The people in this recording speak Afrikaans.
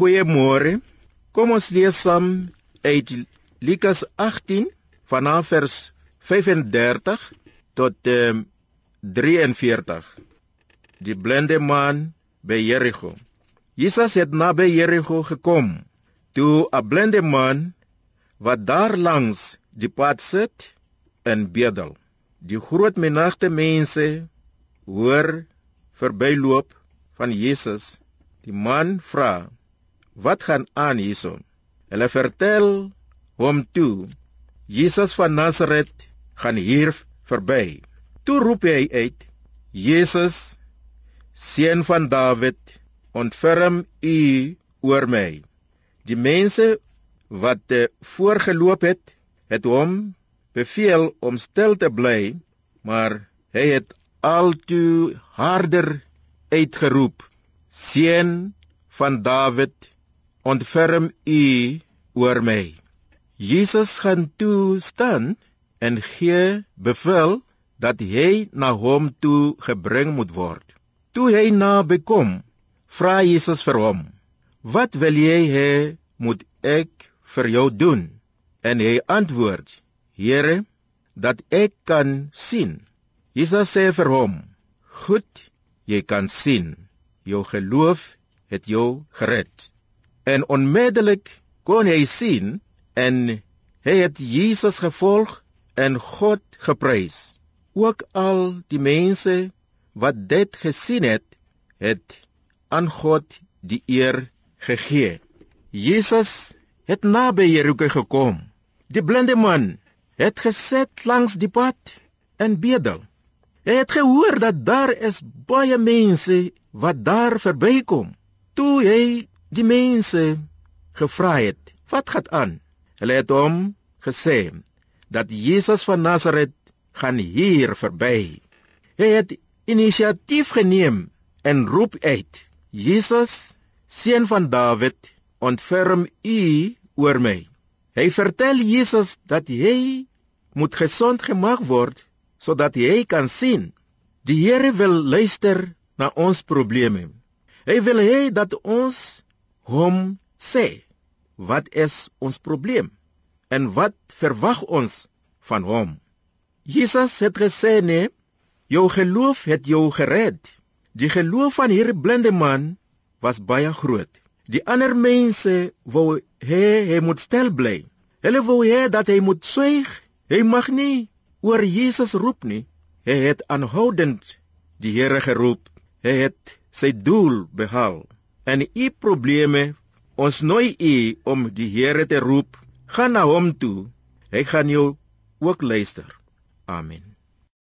Goeiemôre. Kom ons lees saam uit Lukas 18 vanaf vers 35 tot um, 43. Die blinde man by Jericho. Jesus het naby Jericho gekom. Toe 'n blinde man wat daar langs die pad sit en bedel. Die groot menigte mense hoor verbyloop van Jesus. Die man vra: wat gaan aan hierson? Hulle vertel hom toe, Jesus van Nasaret gaan hier verby. Toe roep hy uit, Jesus, seun van Dawid, ontferm u oor my. Die mense wat eh, voorgeloop het, het hom beveel om stil te bly, maar hy het altoe harder uitgeroep: Seun van Dawid, ontferm u oor my. Jesus gaan toe staan en gee bevel dat hy na hom toe gebring moet word. Toe hy naby kom, vra Jesus vir hom: "Wat wil jy hê moet ek vir jou doen?" En hy antwoord: "Here, dat ek kan sien." Jesus sê vir hom: "Goed, jy kan sien. Jou geloof het jou gered." En onmiddellik kon hy sien en hy het Jesus gevolg en God geprys. Ook al die mense wat dit gesien het, het aan God die eer gegee. Jesus het naby Jericho gekom. Die blinde man het gesit langs die pad en bedel. Hy het gehoor dat daar is baie mense wat daar verbykom. Toe hy die mense gevra het, "Wat gaan aan?" Hulle het hom gesê dat Jesus van Nasaret gaan hier verby. Hy het inisiatief geneem en roep uit: "Jesus, seun van Dawid, ontferm U oor my." Hy vertel Jesus dat hy moet gesond gemaak word sodat hy kan sien. Die Here wil luister na ons probleme. Hy wil hê dat ons hom sê wat is ons probleem en wat verwag ons van hom? Jesus het gesê nee jou geloof het jou gered. Die geloof van hierdie blinde man was baie groot. Die ander mense wou hê hy moet stil bly. Hulle wou hê dat hy moet swyg hy mag nie oor Jesus roep nie. Hy het aanhoudend die Here geroep. Hy het sy doel behaal en u probleme ons nooi u om die Here te roep. Gaan na hom toe. Hy gaan jou ook luister. Amen